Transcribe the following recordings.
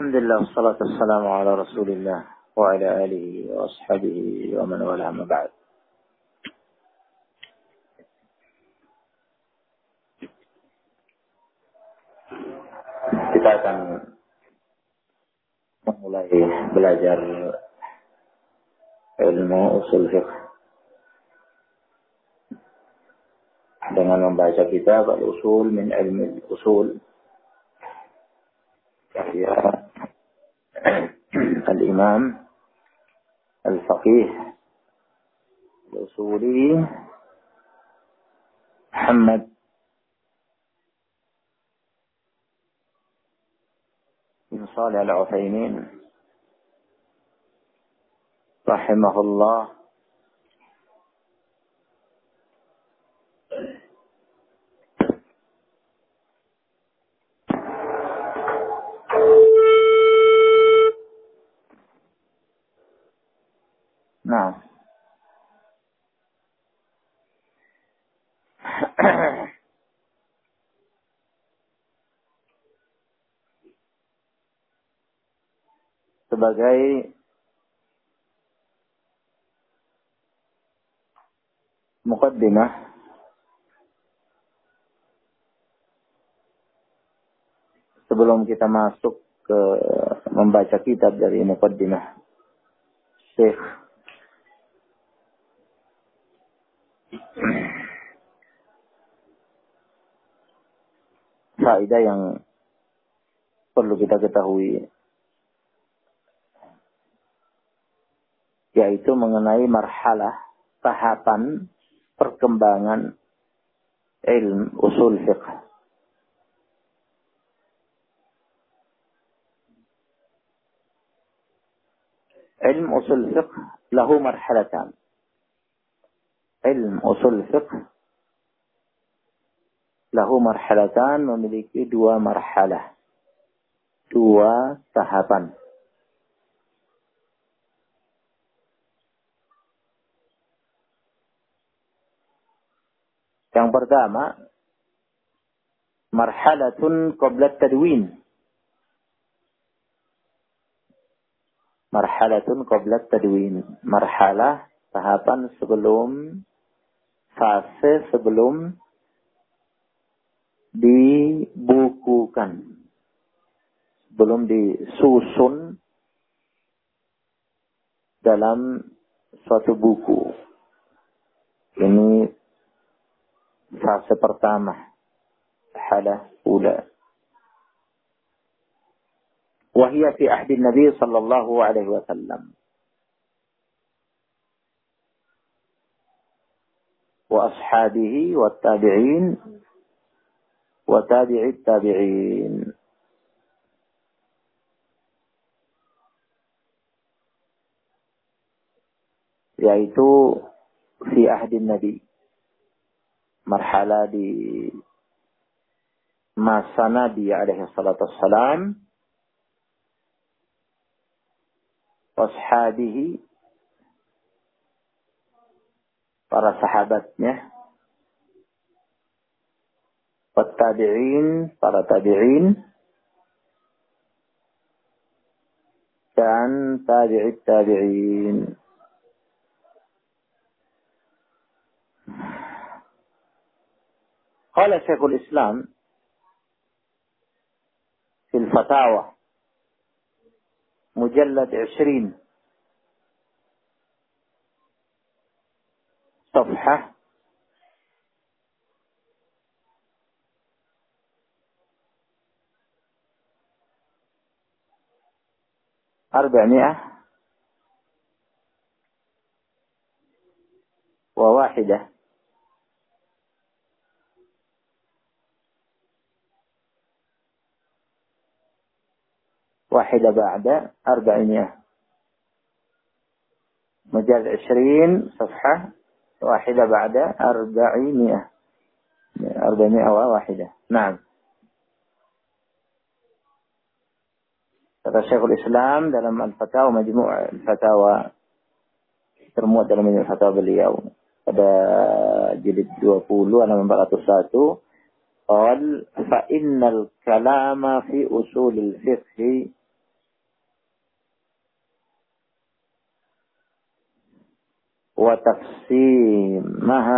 الحمد لله والصلاة والسلام على رسول الله وعلى آله وأصحابه ومن والاه ما بعد kita akan memulai belajar ilmu usul fiqh dengan membaca kitab al-usul min ilmi al-usul karya الإمام الفقيه الأصولي محمد بن صالح العثيمين رحمه الله. Sebagai mukaddimah sebelum kita masuk ke membaca kitab dari mukaddimah Syekh. Faedah yang perlu kita ketahui yaitu mengenai marhalah tahapan perkembangan ilmu usul fiqh. Ilmu usul fiqh lahu marhalatan. Ilmu usul fiqh lahu marhalatan memiliki dua marhalah. Dua tahapan. Yang pertama, marhalatun qabla tadwin. Marhalatun qabla tadwin. Marhalah tahapan sebelum fase sebelum dibukukan. Sebelum disusun dalam suatu buku. Ini fase pertama halah ula. وهي في عهد النبي صلى الله عليه وسلم وأصحابه والتابعين وتابع التابعين yaitu fi ahdi Nabi marhala di masa Nabi alaihi salatu wassalam. Washabihi para sahabatnya. Tabi'in para tabi'in. Dan tabi'it tabi'in قال شيخ الإسلام في الفتاوى مجلد عشرين صفحة أربعمائة وواحدة. واحدة بعد أربعمائة. مجال عشرين صفحة واحدة بعد أربعمائة. أربعمائة وواحدة نعم. هذا شيخ الإسلام دلم الفتاوى مجموع الفتاوى. ترموى دلم الفتاوى باليوم pada jilid 20 halaman 401 qal fa innal kalama fi usulil fiqhi وتقسيمها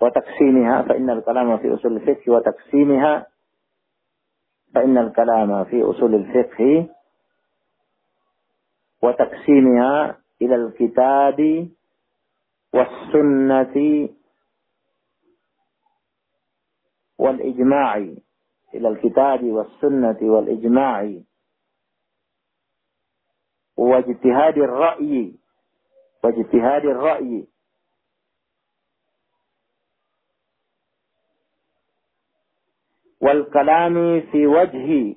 وتقسيمها فإن الكلام في أصول الفقه وتقسيمها فإن الكلام في أصول الفقه وتقسيمها إلى الكتاب والسنة والإجماع. إلى الكتاب والسنة والإجماع. واجتهاد الرأي. واجتهاد الرأي. والكلام في وجه.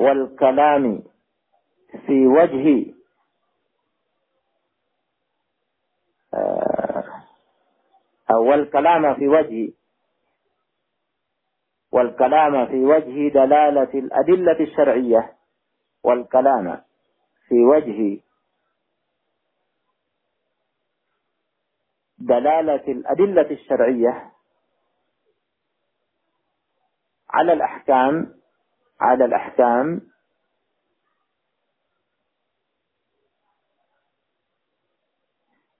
والكلام في وجه. أو الكلام في وجه. والكلام في وجه دلالة الأدلة الشرعية. والكلام. في وجه دلالة الأدلة الشرعية على الأحكام على الأحكام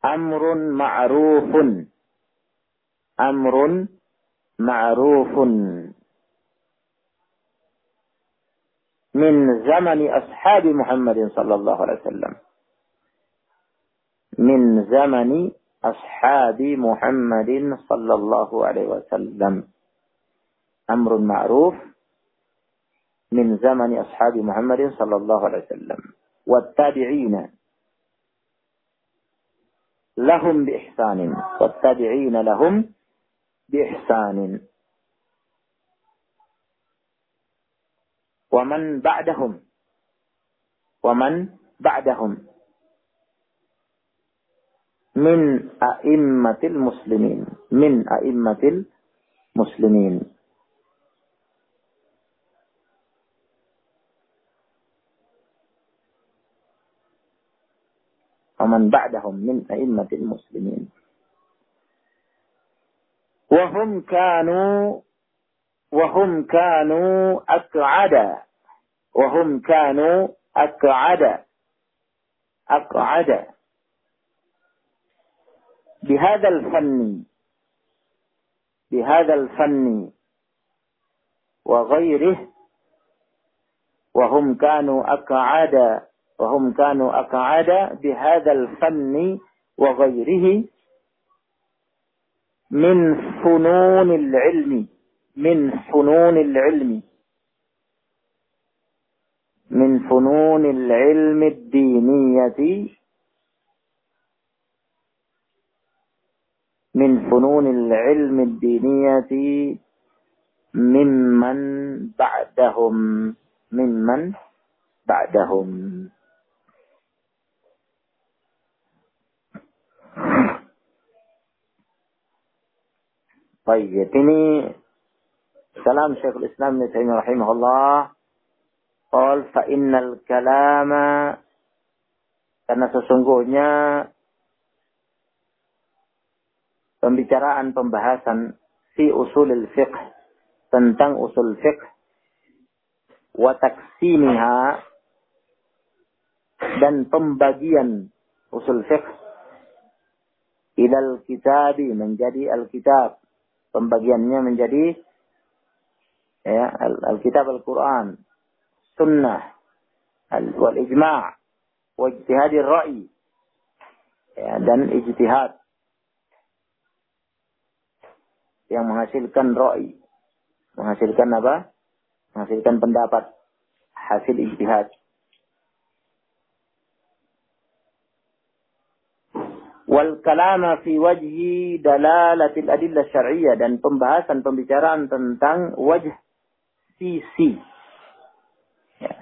أمر معروف أمر معروف. من زمن أصحاب محمد صلى الله عليه وسلم. من زمن أصحاب محمد صلى الله عليه وسلم. أمر معروف من زمن أصحاب محمد صلى الله عليه وسلم. والتابعين. لهم بإحسان. والتابعين لهم بإحسان. ومن بعدهم؟ ومن بعدهم؟ من أئمة المسلمين. من أئمة المسلمين. ومن بعدهم؟ من أئمة المسلمين. وهم كانوا وهم كانوا أقعد وهم كانوا أقعد أقعد بهذا الفن. بهذا الفن. وغيره. وهم كانوا أقعد وهم كانوا أقعد بهذا الفن وغيره من فنون العلم. من فنون العلم. من فنون العلم الدينية. من فنون العلم الدينية. ممن بعدهم. ممن بعدهم. طيب ini كلام شيخ الإسلام ابن تيمية رحمه الله قال فإن الكلام karena sesungguhnya pembicaraan pembahasan fi usulil fiqh tentang usul fiqh wa taksimiha dan pembagian usul fiqh ilal kitabi menjadi al-kitab pembagiannya menjadi ya al-kitab al-Quran sunnah wal ijma' wa ijtihadir ra'i ya, dan ijtihad yang menghasilkan roi. Menghasilkan apa? Menghasilkan pendapat. Hasil ijtihad. Wal kalama fi wajhi dalalatil adillah syar'iyyah dan pembahasan pembicaraan tentang wajh sisi. Ya.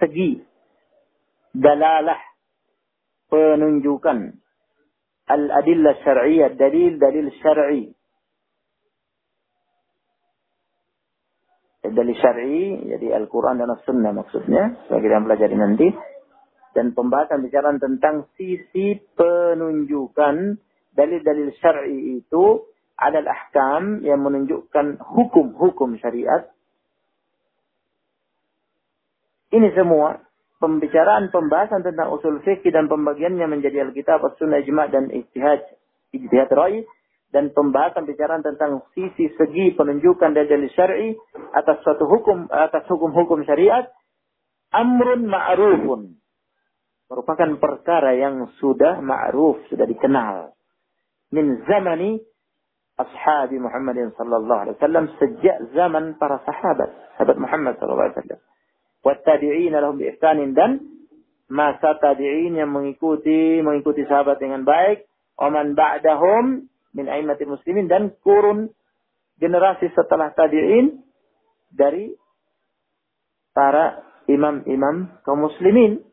Segi. Dalalah. Penunjukan. Al-adillah syariah, Dalil-dalil syar'i. Ya, dalil syar'i. Jadi Al-Quran dan As-Sunnah maksudnya. Yang kita pelajari nanti. Dan pembahasan bicara tentang sisi penunjukan. Dalil-dalil syar'i itu adalah ahkam yang menunjukkan hukum-hukum syariat. Ini semua pembicaraan pembahasan tentang usul fikih dan pembagiannya menjadi Alkitab, As-Sunnah, Ijma' dan Ijtihad, Ijtihad Ra'i dan pembahasan bicaraan tentang sisi segi penunjukan dari dalil syar'i atas suatu hukum atas hukum-hukum syariat amrun ma'rufun. Merupakan perkara yang sudah ma'ruf sudah dikenal. Min zamani ashabi Muhammad sallallahu alaihi wasallam sejak para sahabat sahabat Muhammad sallallahu alaihi wasallam wa tabi'in lahum bi dan masa tabi'in yang mengikuti mengikuti sahabat dengan baik man ba'dahum min aimatil muslimin dan kurun generasi setelah tabi'in dari para imam-imam kaum muslimin.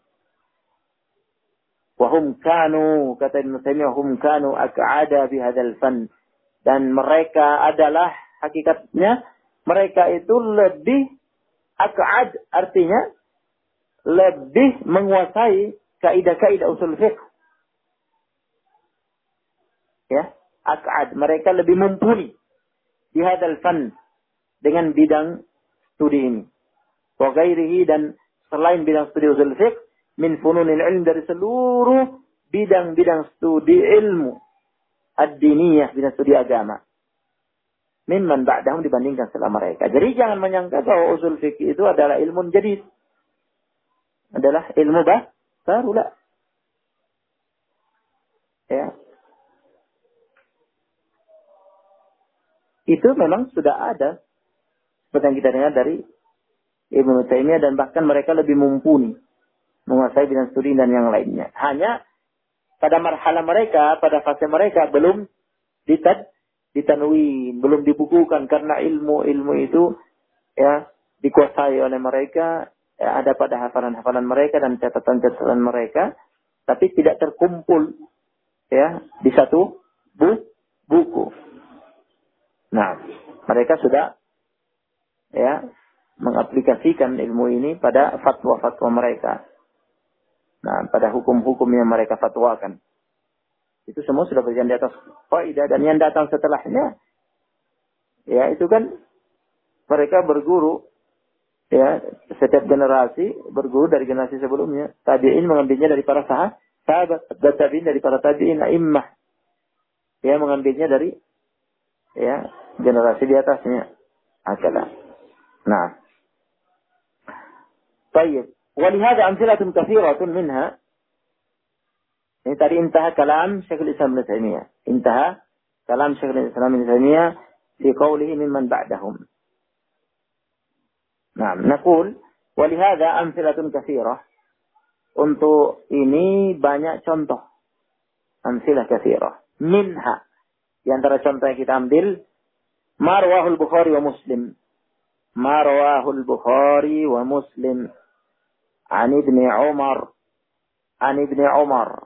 Wahum kanu, kata Ibn Taimiyah, wahum kanu ak'ada bihadal fan. Dan mereka adalah, hakikatnya, mereka itu lebih ak'ad, artinya, lebih menguasai kaidah-kaidah usul fiqh. Ya, akad. Mereka lebih mumpuni di hadal fan dengan bidang studi ini. Wa ghairihi dan selain bidang studi usul fiqh min fununil ilm dari seluruh bidang-bidang studi ilmu ad-diniyah, bidang studi agama. Mimman ba'dahum dibandingkan setelah mereka. Jadi jangan menyangka bahwa usul fikih itu adalah ilmu jadi adalah ilmu bah baru lah. Ya, itu memang sudah ada. Seperti yang kita dengar dari Ibnu Taimiyah dan bahkan mereka lebih mumpuni menguasai bidang studi dan yang lainnya. Hanya pada marhala mereka, pada fase mereka belum ditad, ditanwin, belum dibukukan karena ilmu-ilmu itu ya dikuasai oleh mereka, ya, ada pada hafalan-hafalan mereka dan catatan-catatan mereka, tapi tidak terkumpul ya di satu bu, buku. Nah, mereka sudah ya mengaplikasikan ilmu ini pada fatwa-fatwa mereka. Nah, pada hukum-hukum yang mereka fatwakan. Itu semua sudah berjalan di atas faidah dan yang datang setelahnya ya itu kan mereka berguru ya setiap generasi berguru dari generasi sebelumnya. Tabi'in mengambilnya dari para sahabat, sahabat dan tabi'in dari para tabi'in a'immah. Ya mengambilnya dari ya generasi di atasnya. Akala. Nah. Baik. ولهذا أمثلة كثيرة منها ini tadi intaha kalam Syekhul Islam Ibn Taimiyah. Intaha kalam Syekhul Islam Ibn Taimiyah fi qawlihi mimman ba'dahum. Nah, nakul ولهذا أمثلة كثيرة untuk ini banyak contoh. Amsilah kathirah. Minha. Di antara contoh yang kita ambil ما رواه البخاري ومسلم ما رواه البخاري ومسلم عن ابن عمر عن ابن عمر.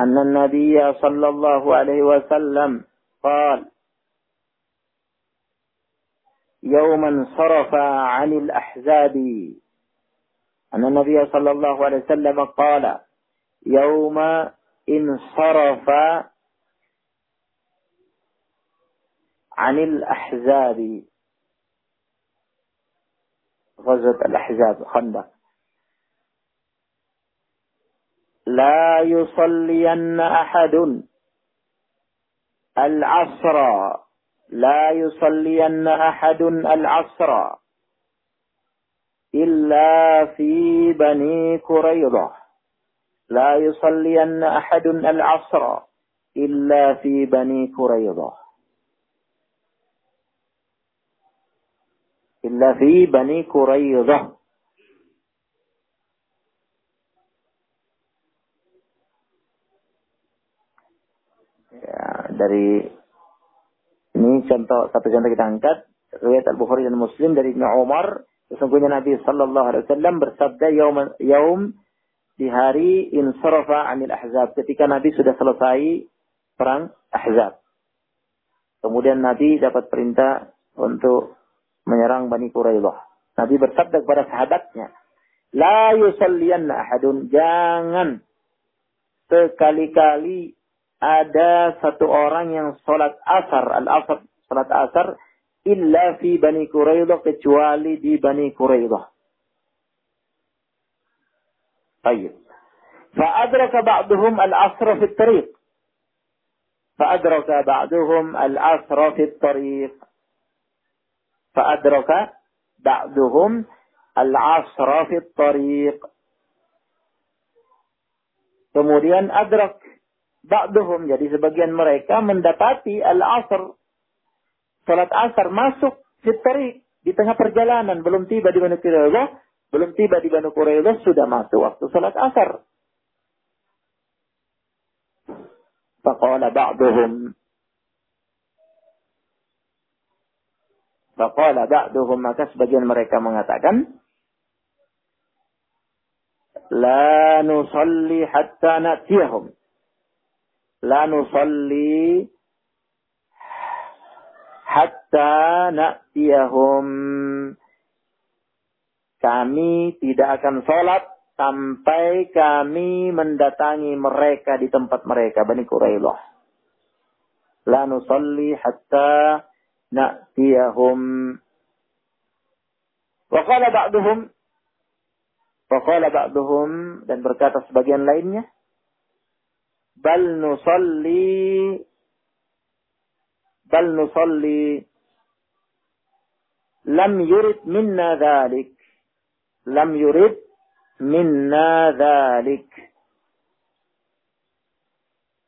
أن النبي صلى الله عليه وسلم قال يوما انصرف عن الأحزاب. أن النبي صلى الله عليه وسلم قال يوم انصرف عن الأحزاب. غزوة الأحزاب خندق. لا يصلين أحد. العصر. لا يصلين أحد العصر. إلا في بني كريضة لا يصلين أحد العصر إلا في بني كريضة illa fi Bani Quraidah. Ya, dari ini contoh satu contoh kita angkat. Riwayat Al Bukhari dan Muslim dari Ibnu Umar. Sesungguhnya Nabi sallallahu alaihi wasallam bersabda yaum yaum di hari insarafa anil ahzab. Ketika Nabi sudah selesai perang ahzab. Kemudian Nabi dapat perintah untuk menyerang Bani Quraidah. Nabi bersabda kepada sahabatnya, La yusalliyanna ahadun, jangan sekali-kali ada satu orang yang sholat asar, al-asar, sholat asar, illa fi Bani Quraidah kecuali di Bani Quraidah. طيب فأدرك بعضهم العصر في الطريق فأدرك بعضهم العصر في الطريق Fa'adraka ba'duhum al-asra fit tariq. Kemudian adrak ba'duhum. Jadi sebagian mereka mendapati al-asr. Salat asar masuk fit tariq. Di tengah perjalanan. Belum tiba di Banu Quraidah. Belum tiba di Banu Quraidah. Sudah masuk waktu salat asar. Faqala ba'duhum. Faqala ba'duhum maka sebagian mereka mengatakan La nusalli hatta natiyahum. La nusalli hatta natiyahum. Kami tidak akan sholat sampai kami mendatangi mereka di tempat mereka. Bani Qurailah. La nusalli hatta Wa qala ba'duhum Faqala ba'duhum dan berkata sebagian lainnya, bal nusalli bal nusalli lam yurid minna dhalik. Lam yurid minna dhalik.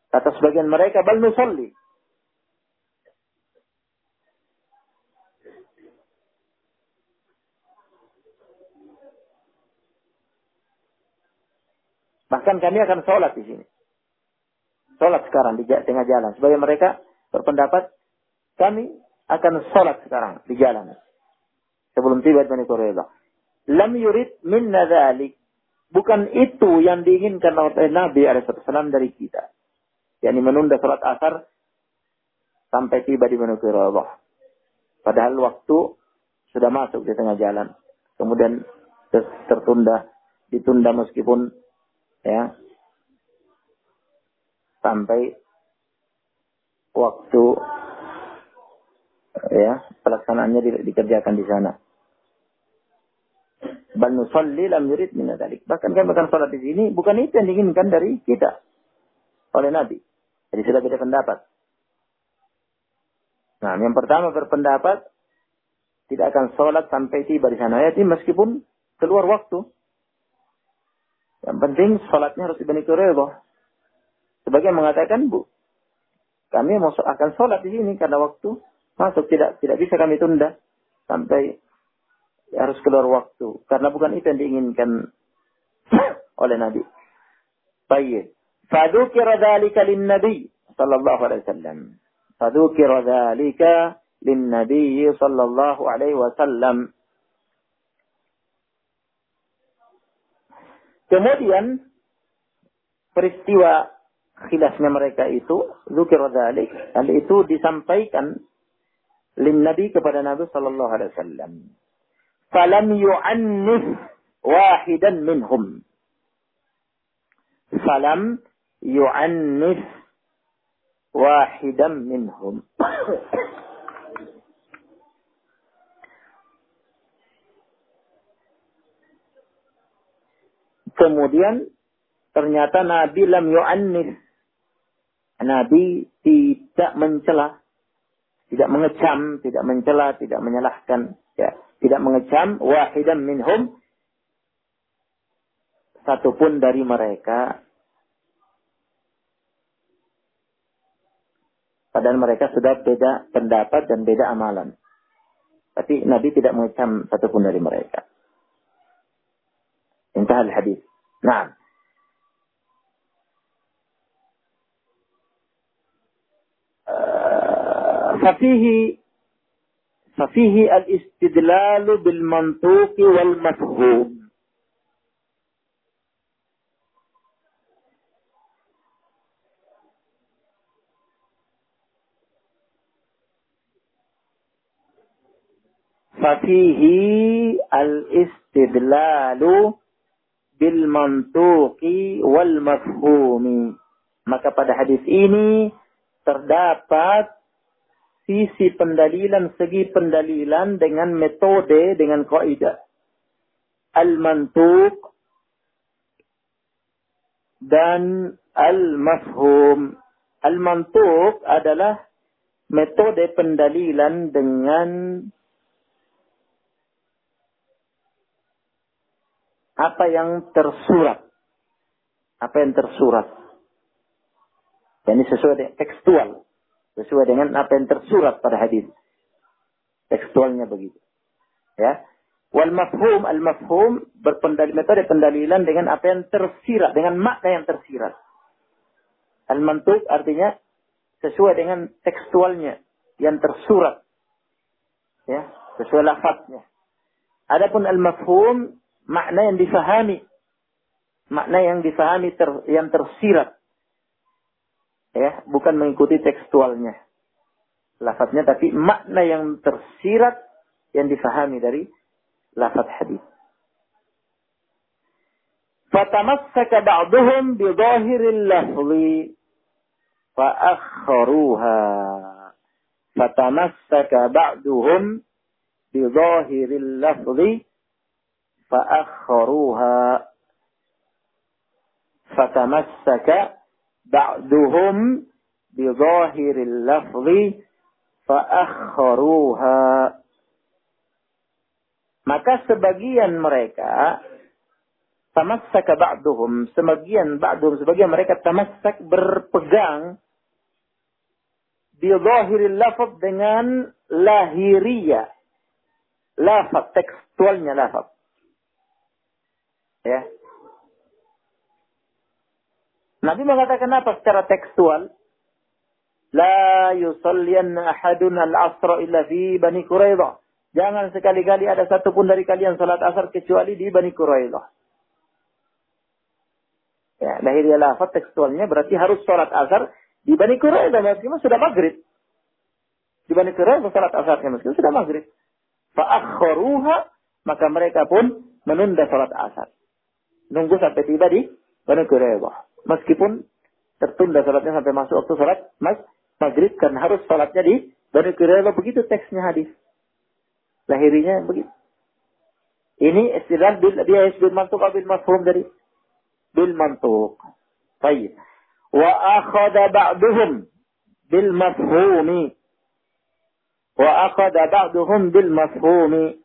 Kata sebagian mereka bal nusalli Bahkan kami akan sholat di sini. Sholat sekarang di tengah jalan. Sebagai mereka berpendapat, kami akan sholat sekarang di jalan. Sebelum tiba di Bani Quraidah. Lam yurid minna dhalik. Bukan itu yang diinginkan oleh Nabi SAW dari kita. Yani menunda sholat asar sampai tiba di Bani Quraidah. Padahal waktu sudah masuk di tengah jalan. Kemudian tertunda, ditunda meskipun ya sampai waktu ya pelaksanaannya di, dikerjakan di sana. Bal nusalli lam yurid min Bahkan kami akan salat di sini bukan itu yang diinginkan dari kita oleh Nabi. Jadi sudah beda pendapat. Nah, yang pertama berpendapat tidak akan sholat sampai tiba di sana. Ya, meskipun keluar waktu. Yang penting sholatnya harus dibani Quraidah. Sebagian mengatakan, Bu, kami mau akan sholat di sini karena waktu masuk tidak tidak bisa kami tunda sampai harus keluar waktu karena bukan itu yang diinginkan oleh Nabi. Baik. Fadzukira dzalika lin-nabi sallallahu alaihi wasallam. Fadzukira dzalika lin-nabi sallallahu alaihi wasallam. Kemudian peristiwa khilafnya mereka itu, zukir dzalik, hal itu disampaikan lin Nabi kepada Nabi sallallahu alaihi wasallam. Falam yu'annif wahidan minhum. Falam yu'annif wahidan minhum. Kemudian ternyata Nabi lam yu'annis. Nabi tidak mencela, tidak mengecam, tidak mencela, tidak menyalahkan, ya, tidak mengecam wahidan minhum satupun dari mereka padahal mereka sudah beda pendapat dan beda amalan. Tapi Nabi tidak mengecam satupun dari mereka. انتهى الحديث. نعم. ففيه ففيه الاستدلال بالمنطوق والمفهوم. ففيه الاستدلال bil mantuqi wal mafhumi. Maka pada hadis ini terdapat sisi pendalilan, segi pendalilan dengan metode, dengan kaidah. Al-mantuq dan al-mafhum. Al-mantuq adalah metode pendalilan dengan apa yang tersurat. Apa yang tersurat. Ini sesuai dengan tekstual. Sesuai dengan apa yang tersurat pada hadis. Tekstualnya begitu. Ya. Wal mafhum, al mafhum berpendali metode pendalilan dengan apa yang tersirat, dengan makna yang tersirat. Al mantuk artinya sesuai dengan tekstualnya yang tersurat. Ya, sesuai lafaznya. Adapun al mafhum makna yang difahami. Makna yang difahami ter, yang tersirat. Ya bukan mengikuti tekstualnya. Lafadznya tapi makna yang tersirat yang difahami dari lafaz hadis. Fatamassaka ba'dhum bi dhahiril lafzi fa akharuha fatamassaka ba'dhum bi lafzi fatamassaka ba'duhum bi zahiril lafzi fa'akharuha. Maka sebagian mereka tamassaka ba'duhum, sebagian ba'duhum, sebagian mereka tamassak berpegang bi zahiril lafz dengan lahiriya. Lafaz tekstualnya lafaz. Ya, Nabi mengatakan apa secara tekstual? La yusallianna ahadun al-asra illa fi Bani Quraidah. Jangan sekali-kali ada satupun dari kalian salat asar kecuali di Bani Quraidah. Ya, lahiriah lafaz tekstualnya berarti harus salat asar di Bani Quraidah meskipun sudah maghrib. Di Bani Quraidah salat asarnya meskipun sudah maghrib. Fa'akharuha maka mereka pun menunda salat asar. Nunggu sampai tiba di Bani Quraidah meskipun tertunda salatnya sampai masuk waktu salat mas maghrib karena harus salatnya di Bani Quraidah begitu teksnya hadis. Lahirinya begitu. Ini istilah bil dia bil mantuk atau bil mafhum dari bil mantuk. Baik. Wa akhadha ba'duhum bil mafhumi. Wa akhadha ba'duhum bil mafhumi.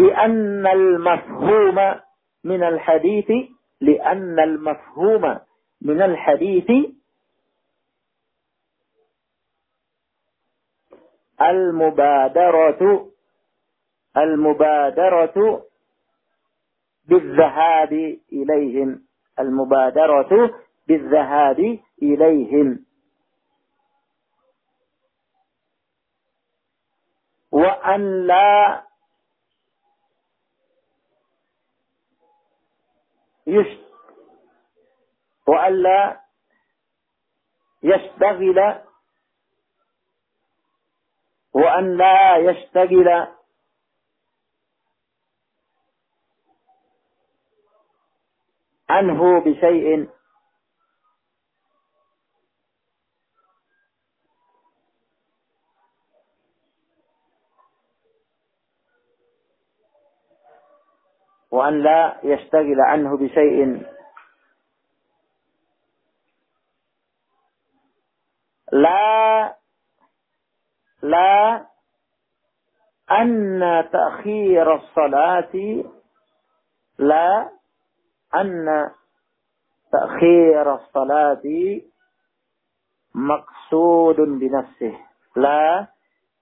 لأن المفهوم من الحديث لأن المفهوم من الحديث المبادرة المبادرة بالذهاب إليهم المبادرة بالذهاب إليهم. وأن لا يش وألا يشتغل وأن لا يشتغل عنه بشيء وأن لا يشتغل عنه بشيء. لا لا أن تأخير الصلاة لا أن تأخير الصلاة مقصود بنفسه. لا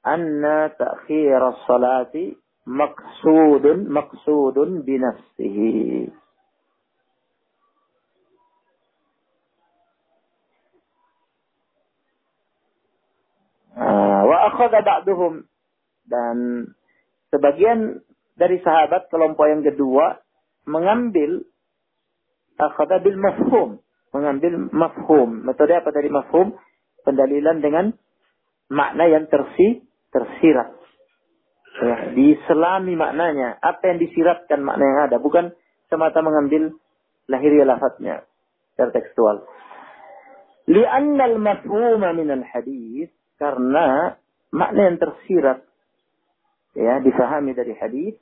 أن تأخير الصلاة maksudun maksudun binafsihi. Ah, wa akhadha ba'duhum dan sebagian dari sahabat kelompok yang kedua mengambil akhadha bil mafhum, mengambil mafhum. Metode apa dari mafhum? Pendalilan dengan makna yang tersi tersirat diselami maknanya, apa yang disiratkan makna yang ada, bukan semata mengambil lahiriah lafadznya. secara tekstual. Lianna al-hadis karena makna yang tersirat ya difahami dari hadis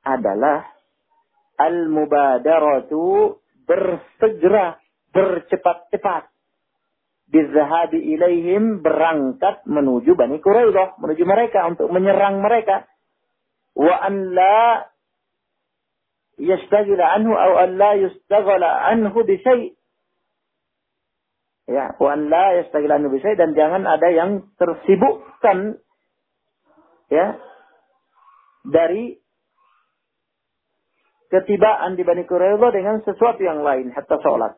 adalah al-mubadaratu bersegera bercepat-cepat bizahabi ilaihim berangkat menuju Bani Quraidah, menuju mereka untuk menyerang mereka. Wa an la yastagila anhu atau an la yustaghala anhu bi Ya, wa an la yastagila anhu bi dan jangan ada yang tersibukkan ya dari ketibaan di Bani Quraidah dengan sesuatu yang lain hatta sholat.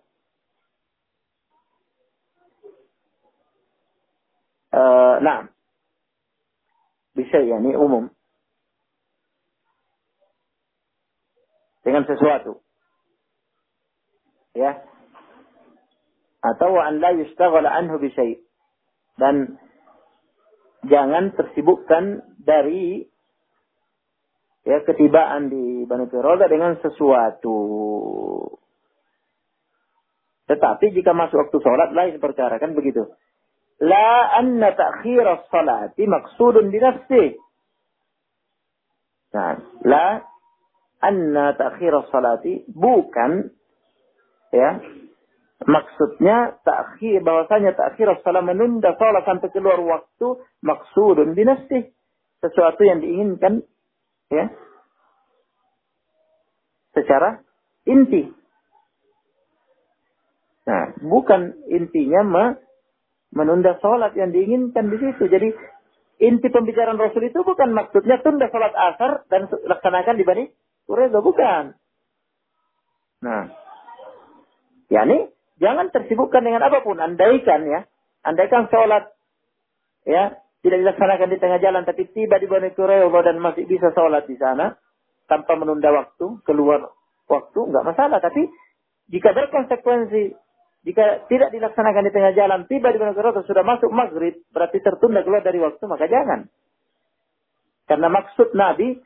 Nah, bisa ya, ini umum. Dengan sesuatu. Ya. Atau an la yustaghala anhu bisyai. Dan jangan tersibukkan dari ya ketibaan di Bani Quraidah dengan sesuatu. Tetapi jika masuk waktu sholat lain perkara kan begitu. La anna ta'khir as-salati maksudun di nafsi. Nah, la anna ta'khir as-salati bukan ya maksudnya takhir bahwasanya takhir as-salat menunda salat sampai keluar waktu maksudun nafsi. Sesuatu yang diinginkan ya secara inti. Nah, bukan intinya me menunda sholat yang diinginkan di situ. Jadi inti pembicaraan Rasul itu bukan maksudnya tunda sholat asar dan laksanakan di Bani Quraidah, bukan. Nah, ya ini jangan tersibukkan dengan apa pun. Andaikan ya, andaikan sholat ya tidak dilaksanakan di tengah jalan, tapi tiba di Bani Quraidah dan masih bisa sholat di sana tanpa menunda waktu, keluar waktu, nggak masalah. Tapi jika berkonsekuensi jika tidak dilaksanakan di tengah jalan, tiba di negara sudah masuk maghrib, berarti tertunda keluar dari waktu, maka jangan. Karena maksud Nabi,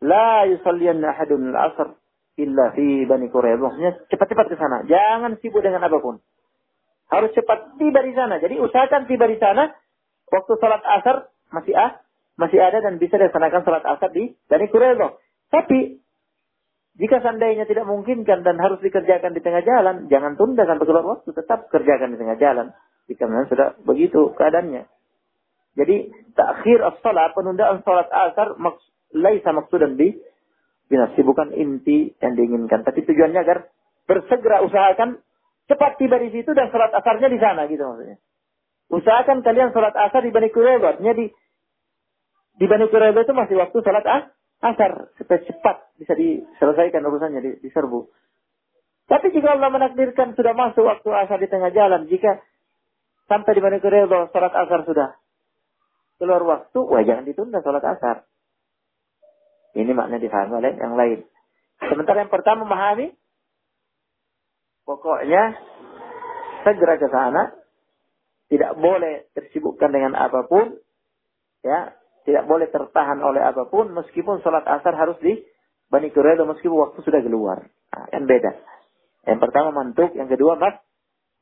La yusalliyanna ahadun al-asr illa fi Bani. Maksudnya cepat-cepat ke sana. Jangan sibuk dengan apa pun. Harus cepat tiba di sana. Jadi usahakan tiba di sana. Waktu sholat asar masih ah, masih ada dan bisa dilaksanakan sholat asar di Bani Quraidah. Tapi jika seandainya tidak memungkinkan dan harus dikerjakan di tengah jalan, jangan tunda sampai keluar waktu, tetap kerjakan di tengah jalan. Jika memang sudah begitu keadaannya. Jadi takhir as-salat, penundaan salat asar maks laisa maksudan bi binasi bukan inti yang diinginkan, tapi tujuannya agar bersegera usahakan cepat tiba di situ dan salat asarnya di sana gitu maksudnya. Usahakan kalian salat asar di Bani Quraidah, di di Bani Quraidah itu masih waktu salat asar asar supaya cepat bisa diselesaikan urusannya, diserbu. Tapi jika Allah menakdirkan sudah masuk waktu asar di tengah jalan, jika sampai di mana bahwa sholat asar sudah keluar waktu, wah jangan ditunda sholat asar. Ini makna difahami oleh yang lain. Sementara yang pertama memahami, pokoknya segera ke sana, tidak boleh tersibukkan dengan apa pun, ya tidak boleh tertahan oleh apa pun meskipun sholat asar harus di Bani Quraidah meskipun waktu sudah keluar. Nah, kan beda. Yang pertama mantuk, yang kedua mas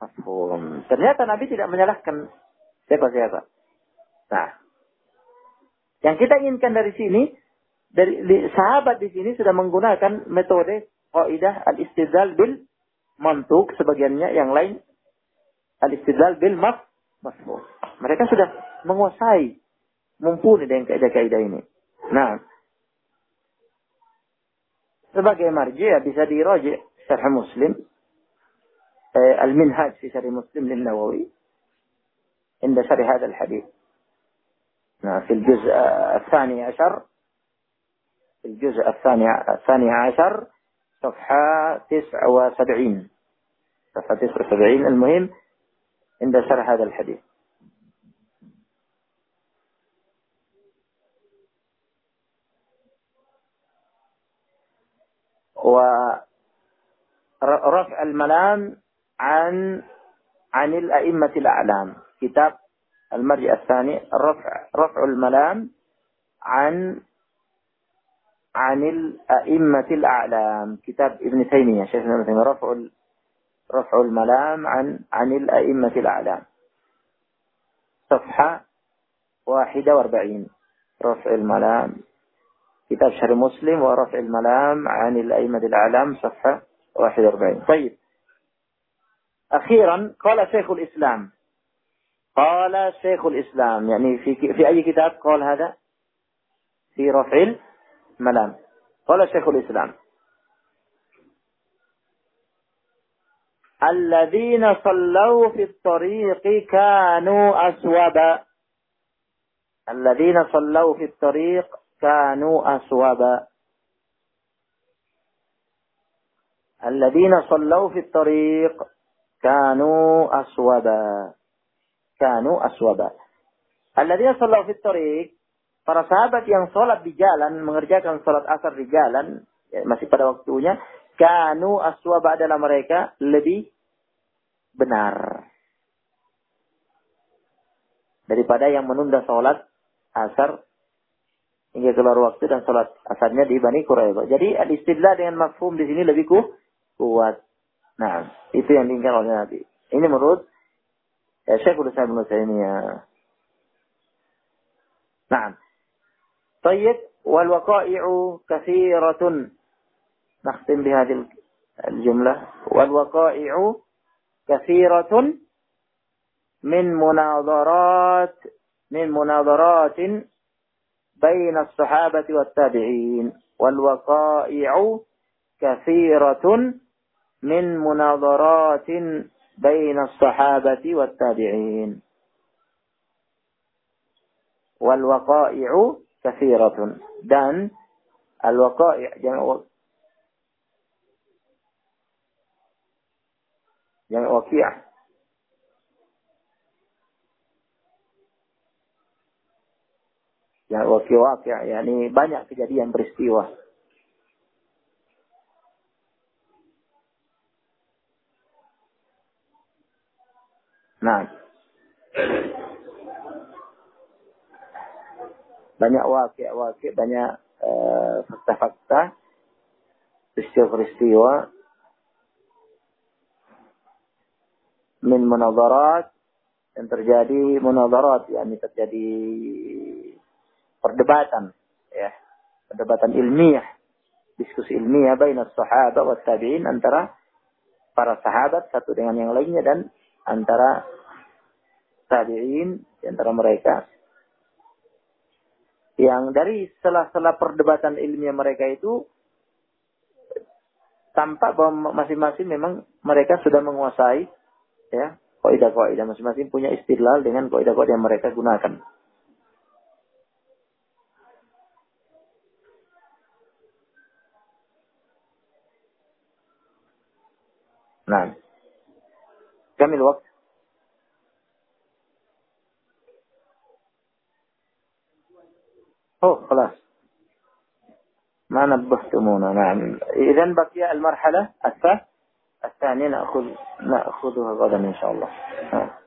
mafhum. Ternyata Nabi tidak menyalahkan siapa-siapa. Nah, yang kita inginkan dari sini, dari sahabat di sini sudah menggunakan metode kaidah al-istidlal bil mantuk sebagiannya yang lain al-istidlal bil maf mafhum. Mereka sudah menguasai mumpuni ini. Nah, sebagai marji bisa diroji syarh Muslim fi syarh Muslim lin Nawawi عند شرح هذا الحديث. في الجزء الثاني عشر. في الجزء الثاني الثاني عشر صفحة تسعة وسبعين. صفحة تسعة وسبعين المهم عند شرح هذا الحديث. ورفع الملام عن عن الأئمة الأعلام. كتاب المرجع الثاني رفع رفع الملام عن عن الأئمة الأعلام. كتاب ابن تيمية شيخ ابن تيمية رفع رفع الملام عن عن الأئمة الأعلام. صفحة واحدة وأربعين. رفع الملام. كتاب شهر مسلم ورفع الملام عن الأئمة الأعلام صفحة واحد وأربعين. طيب. أخيرا قال شيخ الإسلام. قال شيخ الإسلام يعني في في أي كتاب قال هذا؟ في رفع الملام. قال شيخ الإسلام. الذين صلوا في الطريق كانوا أسوبا. الذين صلوا في الطريق كانوا أسوبا الذين صلوا في الطريق كانوا أسوبا كانوا أسوبا الذين صلوا في الطريق para sahabat yang sholat di jalan mengerjakan sholat asar di jalan ya, masih pada waktunya kanu aswaba adalah mereka lebih benar daripada yang menunda sholat asar hingga keluar waktu dan sholat asarnya di Bani Quraibah. Jadi al-istidlal dengan mafhum di sini lebih kuat. Nah, itu yang diinginkan oleh Nabi. Ini menurut ya, Syekhul Islam Ibn Taimiyah. Nah, طيب والوقائع كثيرة نختم بهذه الجملة والوقائع كثيرة من مناظرات من مناظرات بين الصحابة والتابعين والوقائع كثيرة من مناظرات بين الصحابة والتابعين. والوقائع كثيرة. dan الوقائع جمع وقيع. Ya, wakil-wakil, ya, ini banyak kejadian peristiwa. Nah, banyak wakil-wakil, banyak eh, fakta-fakta, peristiwa-peristiwa min munadarat yang terjadi munadarat yakni terjadi perdebatan ya. Perdebatan ilmiah diskusi ilmiah baina sahabat wa tabi'in antara para sahabat satu dengan yang lainnya dan antara tabi'in antara mereka. Yang dari sela-sela perdebatan ilmiah mereka itu tampak bahwa masing-masing memang mereka sudah menguasai ya kaidah-kaidah. Masing-masing punya istilal dengan kaidah-kaidah yang mereka gunakan. نعم. كم الوقت؟ أوه خلاص. ما نبهتمونا نعم. إذا بقي المرحلة الثانية نأخذ نأخذها غدا إن شاء الله. نعم.